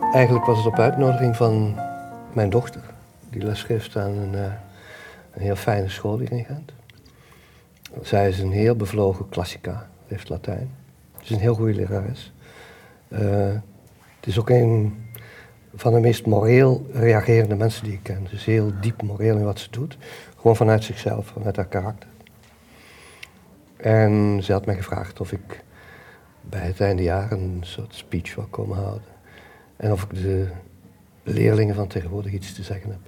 Eigenlijk was het op uitnodiging van mijn dochter, die lesgeeft aan een, uh, een heel fijne school hier in Gent. Zij is een heel bevlogen klassica, heeft Latijn. Ze is een heel goede lerares. Uh, het is ook een van de meest moreel reagerende mensen die ik ken. Ze is heel diep moreel in wat ze doet. Gewoon vanuit zichzelf, vanuit haar karakter. En ze had mij gevraagd of ik bij het einde jaar een soort speech wil komen houden. En of ik de leerlingen van tegenwoordig iets te zeggen heb.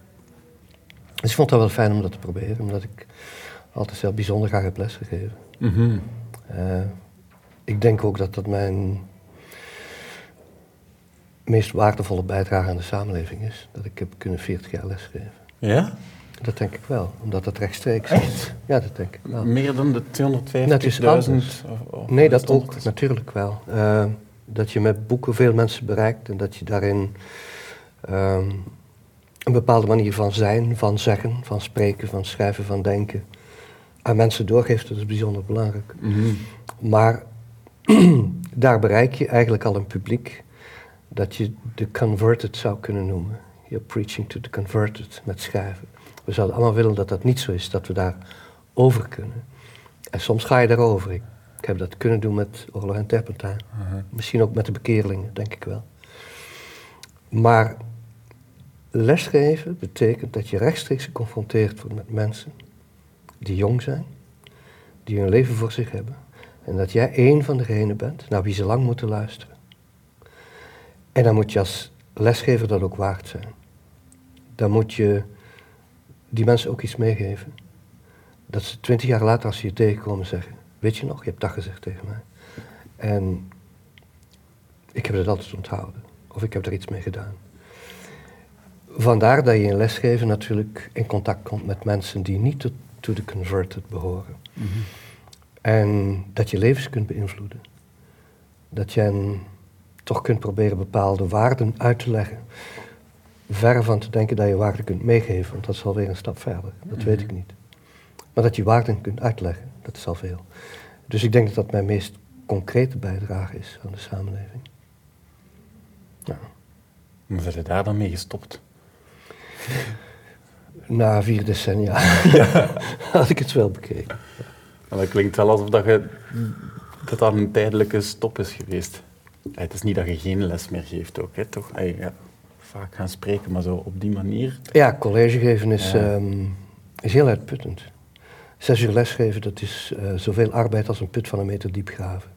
Dus ik vond het wel fijn om dat te proberen, omdat ik altijd heel bijzonder graag heb lesgegeven. Mm ik denk ook dat dat mijn meest waardevolle bijdrage aan de samenleving is. Dat ik heb kunnen 40 jaar lesgeven. Ja? Dat denk ik wel, omdat het rechtstreeks is. Ja, dat denk ik wel. Meer dan de 250.000? Nee, dat ook, natuurlijk wel. Uh, dat je met boeken veel mensen bereikt en dat je daarin um, een bepaalde manier van zijn, van zeggen, van spreken, van schrijven, van denken aan mensen doorgeeft, dat is bijzonder belangrijk. Mm -hmm. Maar daar bereik je eigenlijk al een publiek dat je de converted zou kunnen noemen. You're preaching to the converted met schrijven. We zouden allemaal willen dat dat niet zo is, dat we daar over kunnen. En soms ga je daarover. Ik, ik heb dat kunnen doen met Orlo en Terpentijn. Misschien ook met de bekeerlingen, denk ik wel. Maar lesgeven betekent dat je rechtstreeks geconfronteerd wordt met mensen die jong zijn, die hun leven voor zich hebben. En dat jij één van degenen bent naar wie ze lang moeten luisteren. En dan moet je als lesgever dat ook waard zijn. Dan moet je die mensen ook iets meegeven. Dat ze twintig jaar later als ze je tegenkomen zeggen, weet je nog, je hebt dat gezegd tegen mij. En ik heb het altijd onthouden. Of ik heb er iets mee gedaan. Vandaar dat je in lesgeven natuurlijk in contact komt met mensen die niet tot to the converted behoren. Mhm. En dat je levens kunt beïnvloeden. Dat je toch kunt proberen bepaalde waarden uit te leggen. Verre van te denken dat je waarden kunt meegeven, want dat is alweer een stap verder. Dat mhm. weet ik niet. Maar dat je waarden kunt uitleggen, dat is al veel. Dus ik denk dat dat mijn meest concrete bijdrage is aan de samenleving. Ja. Maar zijn daar dan mee gestopt? Na vier decennia ja. had ik het wel bekeken. Dat klinkt wel alsof dat, je, dat dat een tijdelijke stop is geweest. Het is niet dat je geen les meer geeft ook, hè, toch? Ja, vaak gaan spreken, maar zo op die manier. Ja, college geven is, ehm, is heel uitputtend. Zes uur lesgeven, dat is uh, zoveel arbeid als een put van een meter diep graven.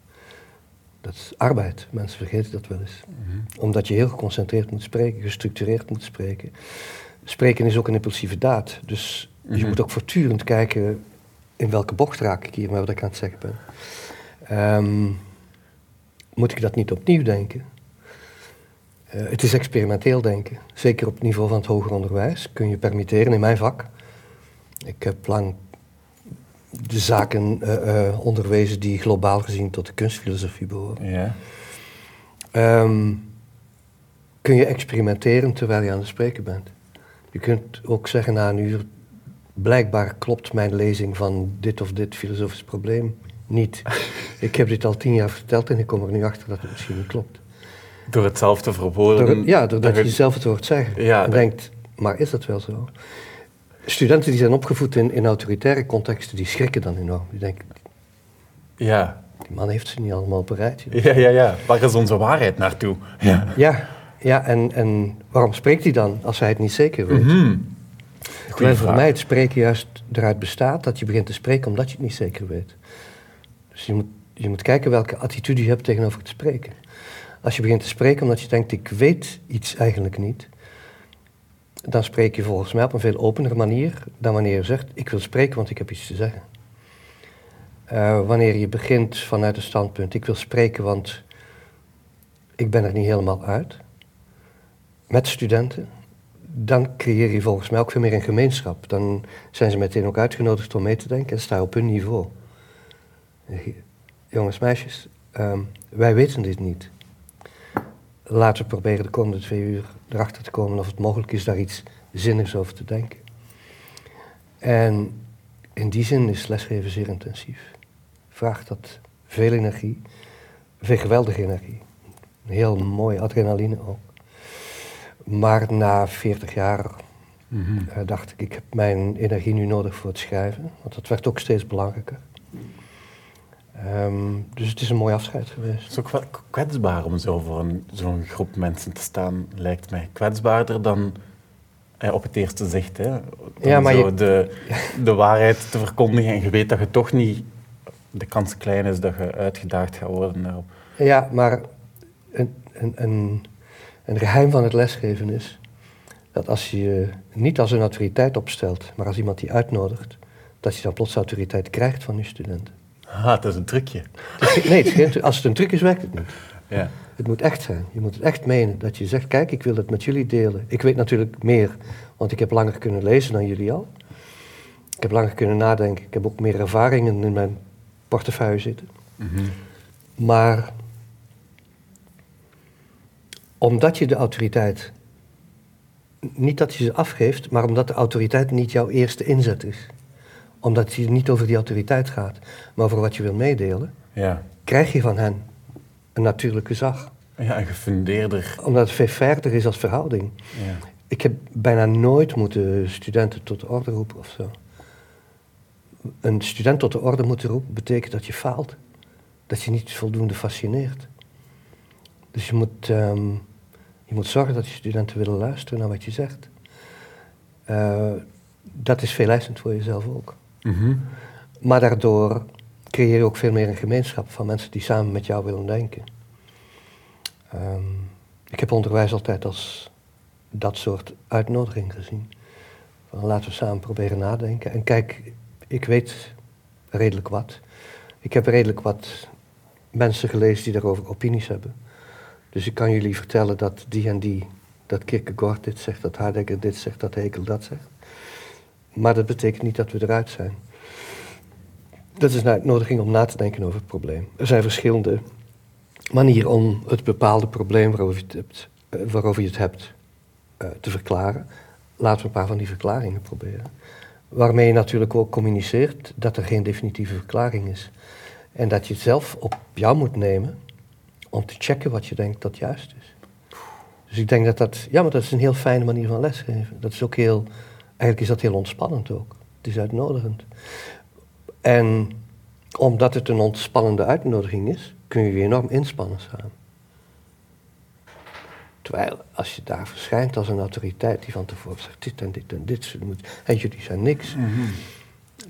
Dat is arbeid. Mensen vergeten dat wel eens. Mhm. Omdat je heel geconcentreerd moet spreken, gestructureerd moet spreken. Spreken is ook een impulsieve daad. Dus je mhm. moet ook voortdurend kijken in welke bocht raak ik hier met wat ik aan het zeggen ben. Ehm, moet ik dat niet opnieuw denken? Uh, het is experimenteel denken. Zeker op het niveau van het hoger onderwijs kun je permitteren in mijn vak. Ik heb lang de zaken uh, uh, onderwezen die globaal gezien tot de kunstfilosofie behoren. Ja. Um, kun je experimenteren terwijl je aan het spreken bent. Je kunt ook zeggen na een uur, blijkbaar klopt mijn lezing van dit of dit filosofisch probleem niet. ik heb dit al tien jaar verteld en ik kom er nu achter dat het misschien niet klopt. Door het zelf te verwoorden? ja, doordat je zelf het hoort zeggen. Ja, en denkt, maar is dat wel zo? Studenten die zijn opgevoed in, in autoritaire contexten, die schrikken dan enorm. Die denken, ja. die man heeft ze niet allemaal bereid. Ja, ja, ja. Waar is onze waarheid naartoe? Ja, ja, ja en, en waarom spreekt hij dan als hij het niet zeker weet? Mm Terwijl voor mij het spreken juist eruit bestaat dat je begint te spreken omdat je het niet zeker weet. Dus je moet, je moet kijken welke attitude je hebt tegenover het spreken. Als je begint te spreken omdat je denkt, ik weet iets eigenlijk niet, dan spreek je volgens mij op een veel openere manier dan wanneer je zegt, ik wil spreken want ik heb iets te zeggen. Uh, wanneer je begint vanuit het standpunt, ik wil spreken want ik ben er niet helemaal uit, met studenten, dan creëer je volgens mij ook veel meer een gemeenschap. Dan zijn ze meteen ook uitgenodigd om mee te denken en sta je op hun niveau. Jongens, meisjes, ehm, wij weten dit niet. Laten we proberen de komende twee uur erachter te komen of het mogelijk is daar iets zinnigs over te denken. En in die zin is lesgeven zeer intensief. Vraagt dat veel energie, veel geweldige energie. Heel mooi adrenaline ook. Maar na 40 jaar Mhm. eh, dacht ik, ik heb mijn energie nu nodig voor het schrijven. Want dat werd ook steeds belangrijker. Ehm, dus het is een mooi afscheid geweest. Het is ook wel kwetsbaar om zo voor zo'n groep mensen te staan, lijkt mij. Kwetsbaarder dan eh, op het eerste zicht. Hè. Ja, maar zo je- de, de waarheid te verkondigen en je weet dat je toch niet... De kans klein is dat je uitgedaagd gaat worden daarop. Ja, maar een, een, een, een geheim van het lesgeven is dat als je je niet als een autoriteit opstelt, maar als iemand die uitnodigt, dat je dan plots autoriteit krijgt van je studenten. Ah, het is een trucje. Het is- nee, het geen als het een truc is, werkt het niet. Ja. Het moet echt zijn. Je moet het echt menen. Dat je zegt, kijk, ik wil het met jullie delen. Ik weet natuurlijk meer, want ik heb langer kunnen lezen dan jullie al. Ik heb langer kunnen nadenken. Ik heb ook meer ervaringen in mijn portefeuille zitten. Mhm. Maar omdat je de autoriteit, niet dat je ze afgeeft, maar omdat de autoriteit niet jouw eerste inzet is. Omdat het niet over die autoriteit gaat, maar over wat je wil meedelen, Ja. krijg je van hen een natuurlijk gezag. ja, en gefundeerder. Omdat het veel verder is als verhouding. Ja. Ik heb bijna nooit moeten studenten tot de orde roepen of zo. Een student tot de orde moeten roepen betekent dat je faalt. Dat je niet voldoende fascineert. Dus je moet, ehm, je moet zorgen dat je studenten willen luisteren naar wat je zegt. Eh, dat is veel eisend voor jezelf ook. Maar daardoor creëer je ook veel meer een gemeenschap van mensen die samen met jou willen denken. Ehm, ik heb onderwijs altijd als dat soort uitnodiging gezien. Van laten we samen proberen nadenken. En kijk, ik weet redelijk wat. Ik heb redelijk wat mensen gelezen die daarover opinies hebben. Dus ik kan jullie vertellen dat die en die, dat Kierkegaard dit zegt, dat Heidegger dit zegt, dat Hegel dat zegt. Maar dat betekent niet dat we eruit zijn. Dat is een uitnodiging om na te denken over het probleem. Er zijn verschillende manieren om het bepaalde probleem waarover je het hebt, eh, waarover je het hebt eh, te verklaren. Laten we een paar van die verklaringen proberen. Waarmee je natuurlijk ook communiceert dat er geen definitieve verklaring is. En dat je het zelf op jou moet nemen om te checken wat je denkt dat juist is. Dus ik denk dat dat, ja, maar dat is een heel fijne manier van lesgeven. Dat is ook heel, eigenlijk is dat heel ontspannend ook. Het is uitnodigend. En omdat het een ontspannende uitnodiging is, kun je je enorm inspannen samen. Terwijl als je daar verschijnt als een autoriteit die van tevoren zegt dit en dit en dit, moet- en jullie zijn niks, Mhm.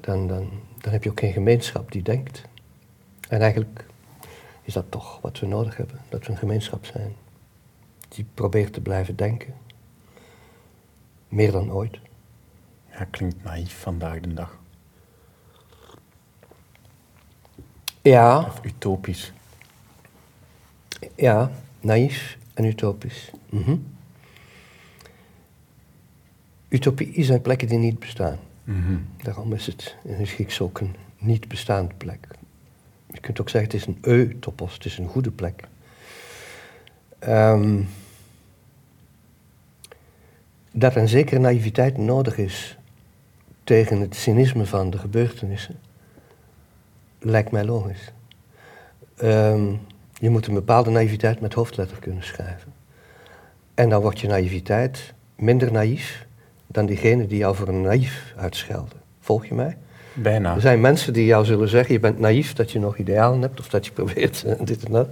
dan, dan, dan heb je ook geen gemeenschap die denkt. En eigenlijk is dat toch wat we nodig hebben, dat we een gemeenschap zijn die probeert te blijven denken. Meer dan ooit. Ja, klinkt naïef vandaag de dag. Ja, Of utopisch. ja, naïef en utopisch. Mhm. Utopie zijn plekken die niet bestaan. Mhm. Daarom is het in het Grieks ook een niet bestaande plek. Je kunt ook zeggen het is een eutopos, het is een goede plek. Ehm, dat een zekere naïviteit nodig is tegen het cynisme van de gebeurtenissen, lijkt mij logisch. Ehm, je moet een bepaalde naïviteit met hoofdletter kunnen schrijven. En dan wordt je naïviteit minder naïef dan diegene die jou voor een naïef uitschelden. Volg je mij? Bijna. Er zijn mensen die jou zullen zeggen, je bent naïef dat je nog idealen hebt, of dat je probeert eh, dit en dat.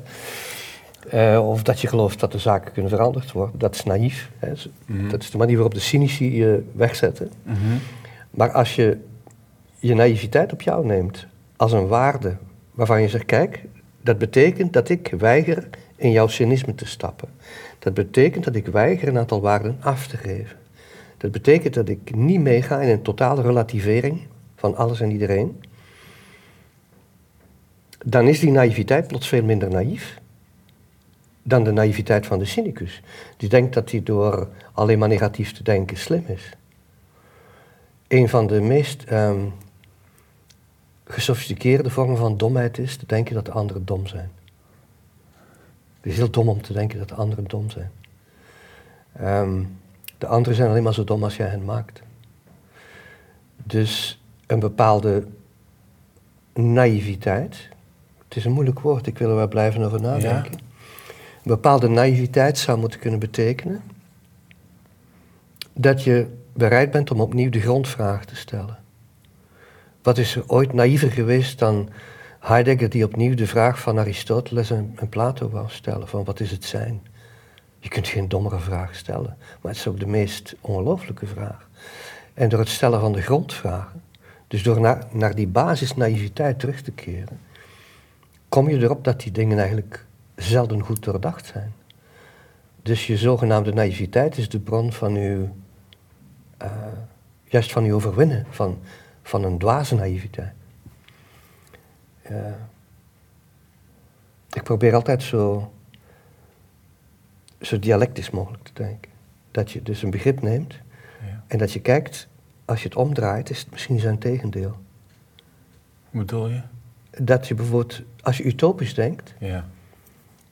Eh, of dat je gelooft dat de zaken kunnen veranderd worden. Dat is naïef. Hè. Mhm. Dat is de manier waarop de cynici je wegzetten. Mhm. Maar als je je naïviteit op jou neemt als een waarde waarvan je zegt, kijk, dat betekent dat ik weiger in jouw cynisme te stappen. Dat betekent dat ik weiger een aantal waarden af te geven. Dat betekent dat ik niet meega in een totale relativering van alles en iedereen. Dan is die naïviteit plots veel minder naïef dan de naïviteit van de cynicus. Die denkt dat hij door alleen maar negatief te denken slim is een van de meest ehm, gesofisticeerde vormen van domheid is te denken dat de anderen dom zijn. Het is heel dom om te denken dat de anderen dom zijn. Ehm, de anderen zijn alleen maar zo dom als jij hen maakt. Dus een bepaalde naïviteit, het is een moeilijk woord, ik wil er wel blijven over nadenken. Een bepaalde naïviteit zou moeten kunnen betekenen dat je bereid bent om opnieuw de grondvraag te stellen. Wat is er ooit naïver geweest dan Heidegger die opnieuw de vraag van Aristoteles en, Plato wou stellen, van wat is het zijn? Je kunt geen dommere vraag stellen, maar het is ook de meest ongelooflijke vraag. En door het stellen van de grondvragen, dus door naar, naar die basisnaïviteit terug te keren, kom je erop dat die dingen eigenlijk zelden goed doordacht zijn. Dus je zogenaamde naïviteit is de bron van uw, juist van uw overwinnen, van, van een dwaze naïviteit. Uh, ik probeer altijd zo, zo dialectisch mogelijk te denken. Dat je dus een begrip neemt ja. en dat je kijkt, als je het omdraait, is het misschien zijn tegendeel. Hoe bedoel je? Dat je bijvoorbeeld, als je utopisch denkt, ja.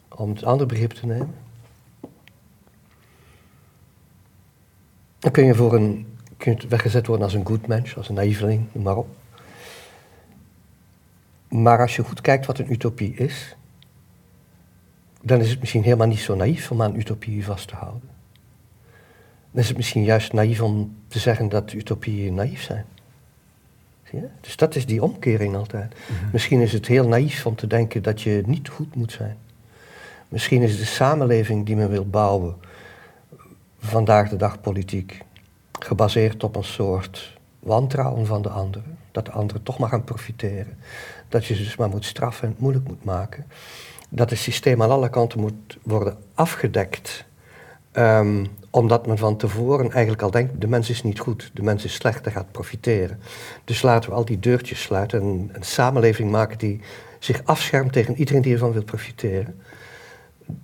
om het andere begrip te nemen, dan kun je voor een, kun je weggezet worden als een goed mens, als een naïveling, noem maar op. Maar als je goed kijkt wat een utopie is, dan is het misschien helemaal niet zo naïef om aan utopie vast te houden. Dan is het misschien juist naïef om te zeggen dat utopieën naïef zijn. Zie je? Dus dat is die omkering altijd. Mhm. Misschien is het heel naïef om te denken dat je niet goed moet zijn. Misschien is de samenleving die men wil bouwen, vandaag de dag politiek, gebaseerd op een soort wantrouwen van de anderen. Dat de anderen toch maar gaan profiteren. Dat je ze dus maar moet straffen en het moeilijk moet maken. Dat het systeem aan alle kanten moet worden afgedekt. Um, omdat men van tevoren eigenlijk al denkt, de mens is niet goed, de mens is slecht, hij gaat profiteren. Dus laten we al die deurtjes sluiten en een samenleving maken die zich afschermt tegen iedereen die ervan wil profiteren.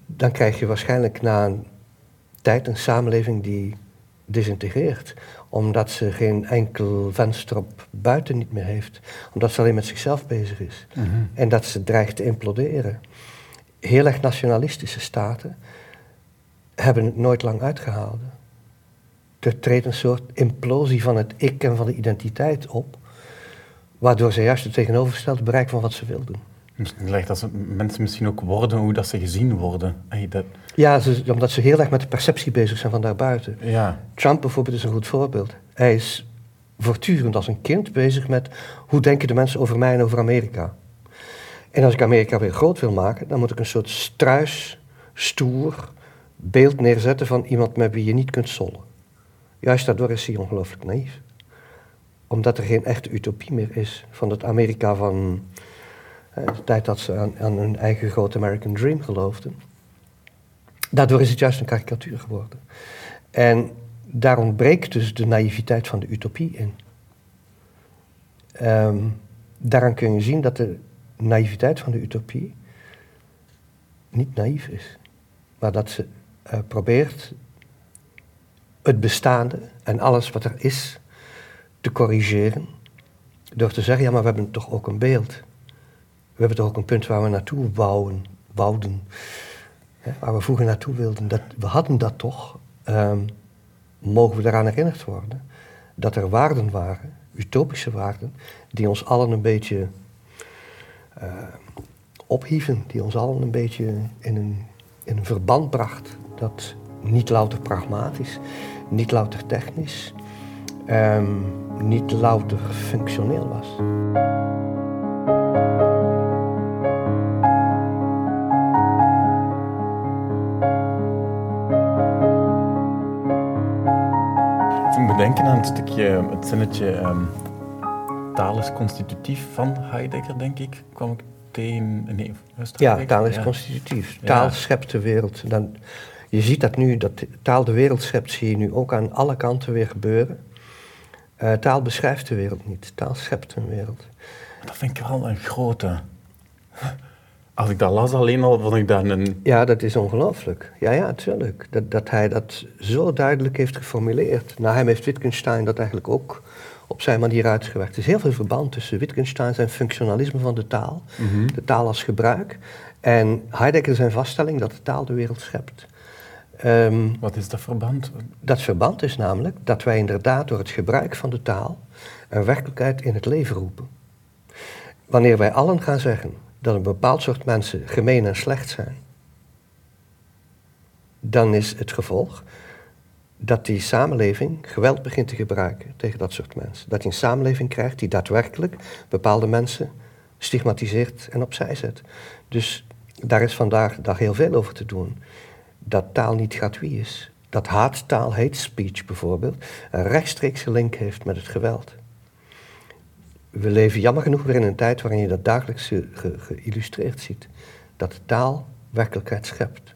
Dan krijg je waarschijnlijk na een tijd een samenleving die desintegreert. Omdat ze geen enkel venster op buiten niet meer heeft. Omdat ze alleen met zichzelf bezig is. Mhm. En dat ze dreigt te imploderen. Heel erg nationalistische staten hebben het nooit lang uitgehouden. Er treedt een soort implosie van het ik en van de identiteit op, waardoor ze juist het tegenovergestelde bereiken van wat ze wilden. Lijkt dat mensen misschien ook worden hoe dat ze gezien worden. dat... Ja, ze, omdat ze heel erg met de perceptie bezig zijn van daarbuiten. Ja. Trump bijvoorbeeld is een goed voorbeeld. Hij is voortdurend als een kind bezig met hoe denken de mensen over mij en over Amerika. En als ik Amerika weer groot wil maken, dan moet ik een soort struis, stoer, beeld neerzetten van iemand met wie je niet kunt zollen. Juist daardoor is hij ongelooflijk naïef. Omdat er geen echte utopie meer is van het Amerika van de tijd dat ze aan, hun eigen grote American Dream geloofden. Daardoor is het juist een karikatuur geworden. En daar ontbreekt dus de naïviteit van de utopie in. Um, daaraan kun je zien dat de naïviteit van de utopie niet naïef is, maar dat ze uh, probeert het bestaande en alles wat er is te corrigeren. Door te zeggen, ja, maar we hebben toch ook een beeld. We hebben toch ook een punt waar we naartoe bouwen, wouden. Waar we vroeger naartoe wilden. Dat, we hadden dat toch. Um, mogen we eraan herinnerd worden dat er waarden waren, utopische waarden, die ons allen een beetje uh, ophieven, die ons allen een beetje in een, in een verband bracht dat niet louter pragmatisch, niet louter technisch, um, niet louter functioneel was. Denken aan het stukje, het zinnetje um, taal is constitutief van Heidegger, denk ik, kwam ik tegen. Nee, ja, taal is constitutief. Taal schept de wereld. Dan, je ziet dat nu, dat taal de wereld schept, zie je nu ook aan alle kanten weer gebeuren. Uh, taal beschrijft de wereld niet, taal schept een wereld. Dat vind ik wel een grote. Als ik dat las alleen al, vond ik dat een... Ja, dat is ongelooflijk. Ja, ja, natuurlijk. Dat, dat hij dat zo duidelijk heeft geformuleerd. Na hem heeft Wittgenstein dat eigenlijk ook op zijn manier uitgewerkt. Er is heel veel verband tussen Wittgenstein zijn functionalisme van de taal, mhm. de taal als gebruik, en Heidegger zijn vaststelling dat de taal de wereld schept. Um, Wat is dat verband? Dat verband is namelijk dat wij inderdaad door het gebruik van de taal een werkelijkheid in het leven roepen. Wanneer wij allen gaan zeggen dat een bepaald soort mensen gemeen en slecht zijn, dan is het gevolg dat die samenleving geweld begint te gebruiken tegen dat soort mensen. Dat je een samenleving krijgt die daadwerkelijk bepaalde mensen stigmatiseert en opzij zet. Dus daar is vandaag dag heel veel over te doen. Dat taal niet gratuit is. Dat haattaal, hate speech bijvoorbeeld, een rechtstreekse link heeft met het geweld. We leven jammer genoeg weer in een tijd waarin je dat dagelijks geïllustreerd ziet. Dat de taal werkelijkheid schept.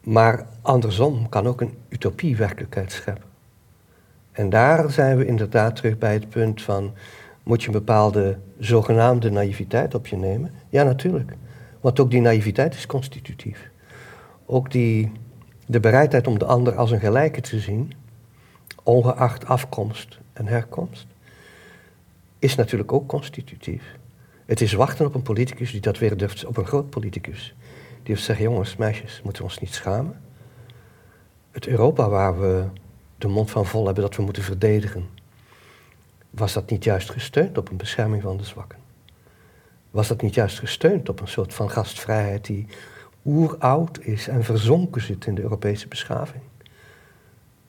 Maar andersom kan ook een utopie werkelijkheid scheppen. En daar zijn we inderdaad terug bij het punt van, moet je een bepaalde zogenaamde naïviteit op je nemen? Ja, natuurlijk. Want ook die naïviteit is constitutief. Ook die, de bereidheid om de ander als een gelijke te zien, ongeacht afkomst en herkomst, is natuurlijk ook constitutief. Het is wachten op een politicus die dat weer durft, op een groot politicus. Die heeft zeggen, jongens, meisjes, moeten we ons niet schamen? Het Europa waar we de mond van vol hebben dat we moeten verdedigen, was dat niet juist gesteund op een bescherming van de zwakken? Was dat niet juist gesteund op een soort van gastvrijheid die oeroud is en verzonken zit in de Europese beschaving?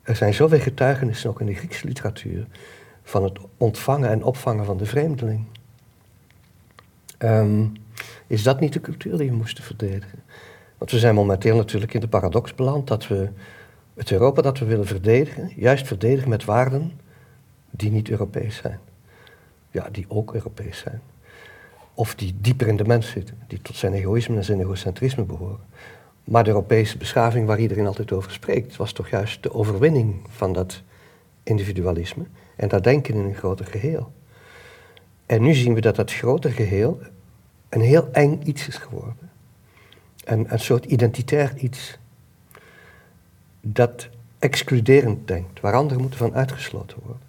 Er zijn zoveel getuigenissen ook in de Griekse literatuur van het ontvangen en opvangen van de vreemdeling. Um, is dat niet de cultuur die we moesten verdedigen? Want we zijn momenteel natuurlijk in de paradox beland dat we het Europa dat we willen verdedigen, juist verdedigen met waarden die niet Europees zijn. Ja, die ook Europees zijn. Of die dieper in de mens zitten, die tot zijn egoïsme en zijn egocentrisme behoren. Maar de Europese beschaving waar iedereen altijd over spreekt, was toch juist de overwinning van dat individualisme en dat denken in een groter geheel. En nu zien we dat dat groter geheel een heel eng iets is geworden. Een, een soort identitair iets dat excluderend denkt, waar anderen moeten van uitgesloten worden.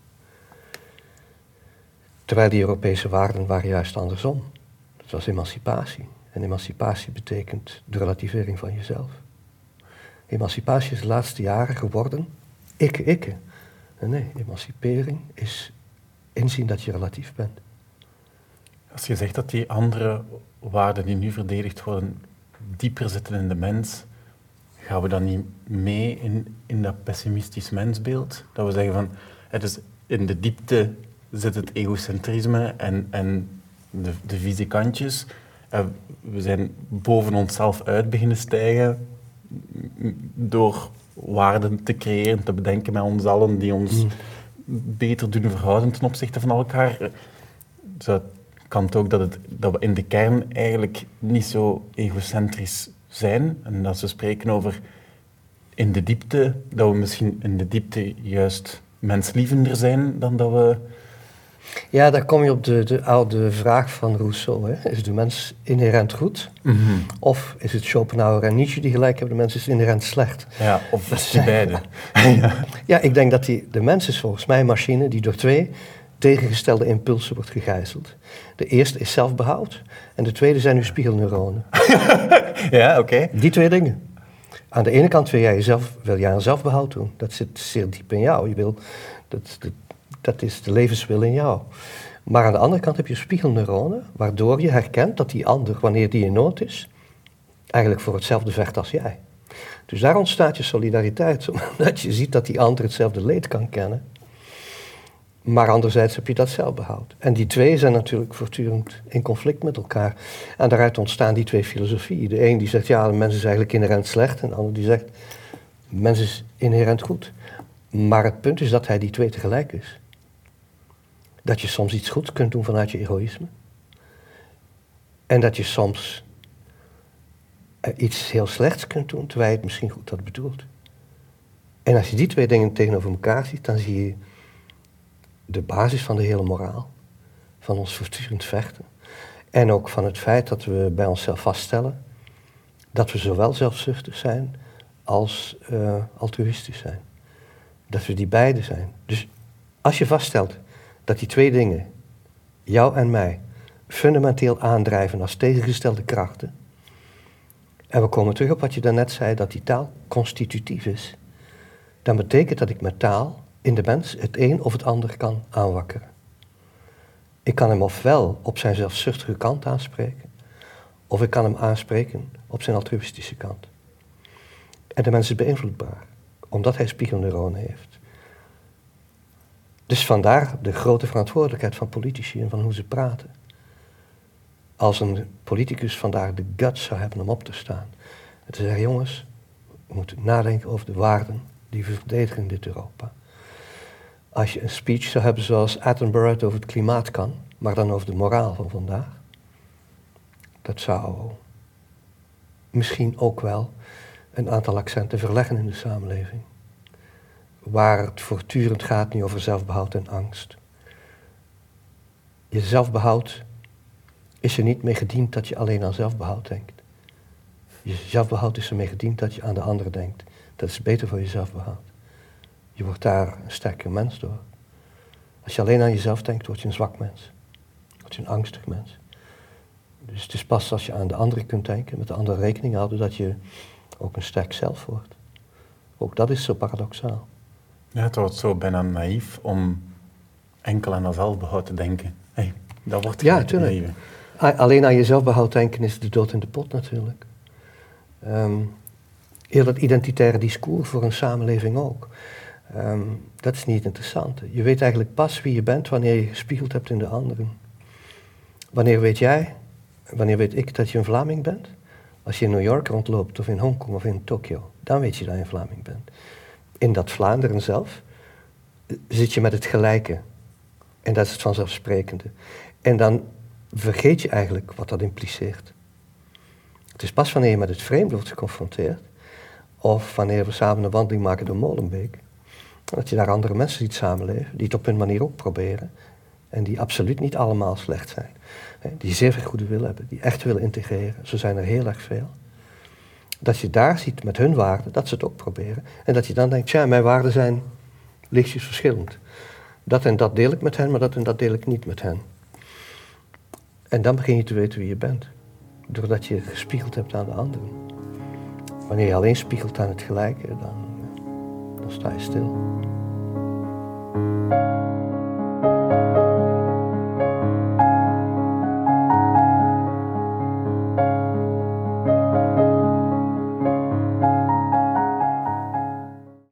Terwijl die Europese waarden waren juist andersom. Dat was emancipatie. En emancipatie betekent de relativering van jezelf. Emancipatie is de laatste jaren geworden ikke, ikke. En nee, emancipering is inzien dat je relatief bent. Als je zegt dat die andere waarden die nu verdedigd worden dieper zitten in de mens, gaan we dan niet mee in, in dat pessimistisch mensbeeld? Dat we zeggen van, het is in de diepte zit het egocentrisme en, en de, de kantjes. we zijn boven onszelf uit beginnen stijgen door waarden te creëren, te bedenken met ons allen die ons mm. beter doen verhouden ten opzichte van elkaar. Zou kan het ook dat, het, dat we in de kern eigenlijk niet zo egocentrisch zijn. En dat ze spreken over in de diepte, dat we misschien in de diepte juist menslievender zijn dan dat we... Ja, daar kom je op de, de oude vraag van Rousseau. Hè. Is de mens inherent goed? Mhm. Of is het Schopenhauer en Nietzsche die gelijk hebben, de mens is inherent slecht? Ja, of dat beide. ja, ik denk dat die, de mens is volgens mij een machine die door twee tegengestelde impulsen wordt gegijzeld. De eerste is zelfbehoud en de tweede zijn uw spiegelneuronen. ja, oké. Die twee dingen. Aan de ene kant wil jij, jezelf, wil jij aan zelfbehoud doen. Dat zit zeer diep in jou. Je wil, dat, dat, dat is de levenswil in jou. Maar aan de andere kant heb je spiegelneuronen, waardoor je herkent dat die ander, wanneer die in nood is, eigenlijk voor hetzelfde vecht als jij. Dus daar ontstaat je solidariteit, omdat je ziet dat die ander hetzelfde leed kan kennen. Maar anderzijds heb je dat zelfbehoud. En die twee zijn natuurlijk voortdurend in conflict met elkaar. En daaruit ontstaan die twee filosofieën. De een die zegt, ja, de mens is eigenlijk inherent slecht. En de ander die zegt, de mens is inherent goed. Maar het punt is dat hij die twee tegelijk is. Dat je soms iets goeds kunt doen vanuit je egoïsme. En dat je soms iets heel slechts kunt doen, terwijl je het misschien goed had bedoeld. En als je die twee dingen tegenover elkaar ziet, dan zie je de basis van de hele moraal. Van ons voortdurend vechten. En ook van het feit dat we bij onszelf vaststellen dat we zowel zelfzuchtig zijn als uh, altruïstisch zijn. Dat we die beide zijn. Dus als je vaststelt dat die twee dingen, jou en mij, fundamenteel aandrijven als tegengestelde krachten. En we komen terug op wat je daarnet zei, dat die taal constitutief is. Dan betekent dat ik met taal in de mens het een of het ander kan aanwakkeren. Ik kan hem ofwel op zijn zelfzuchtige kant aanspreken, of ik kan hem aanspreken op zijn altruïstische kant. En de mens is beïnvloedbaar. omdat hij spiegelneuronen heeft. Dus vandaar de grote verantwoordelijkheid van politici en van hoe ze praten. Als een politicus vandaag de guts zou hebben om op te staan en te zeggen, jongens, we moeten nadenken over de waarden die we verdedigen in dit Europa. Als je een speech zou hebben zoals Attenborough het over het klimaat kan, maar dan over de moraal van vandaag, dat zou misschien ook wel een aantal accenten verleggen in de samenleving. Waar het voortdurend gaat niet over zelfbehoud en angst. Je zelfbehoud is er niet mee gediend dat je alleen aan zelfbehoud denkt. Je zelfbehoud is ermee gediend dat je aan de anderen denkt. Dat is beter voor je zelfbehoud. Je wordt daar een sterker mens door. Als je alleen aan jezelf denkt, word je een zwak mens. Word je een angstig mens. Dus het is pas als je aan de anderen kunt denken, met de anderen rekening houden, dat je ook een sterk zelf wordt. Ook dat is zo paradoxaal. Ja, het wordt zo bijna naïef om enkel aan dat zelfbehoud te denken. Hey, dat wordt ja, natuurlijk. Alleen aan je zelfbehoud denken is de dood in de pot natuurlijk. Um, heel dat identitaire discours voor een samenleving ook. Ehm, dat is niet interessant. Je weet eigenlijk pas wie je bent wanneer je gespiegeld hebt in de anderen. Wanneer weet jij, wanneer weet ik dat je een Vlaming bent? Als je in New York rondloopt, of in Hongkong, of in Tokio, dan weet je dat je een Vlaming bent. In dat Vlaanderen zelf zit je met het gelijke. En dat is het vanzelfsprekende. En dan vergeet je eigenlijk wat dat impliceert. Het is pas wanneer je met het vreemde wordt geconfronteerd, of wanneer we samen een wandeling maken door Molenbeek, dat je daar andere mensen ziet samenleven, die het op hun manier ook proberen. En die absoluut niet allemaal slecht zijn. Die zeer veel goede wil hebben, die echt willen integreren. Zo zijn er heel erg veel. Dat je daar ziet met hun waarden, dat ze het ook proberen. En dat je dan denkt, ja, mijn waarden zijn lichtjes verschillend. Dat en dat deel ik met hen, maar dat en dat deel ik niet met hen. En dan begin je te weten wie je bent. Doordat je gespiegeld hebt aan de anderen. Wanneer je alleen spiegelt aan het gelijke, dan, dan sta je stil.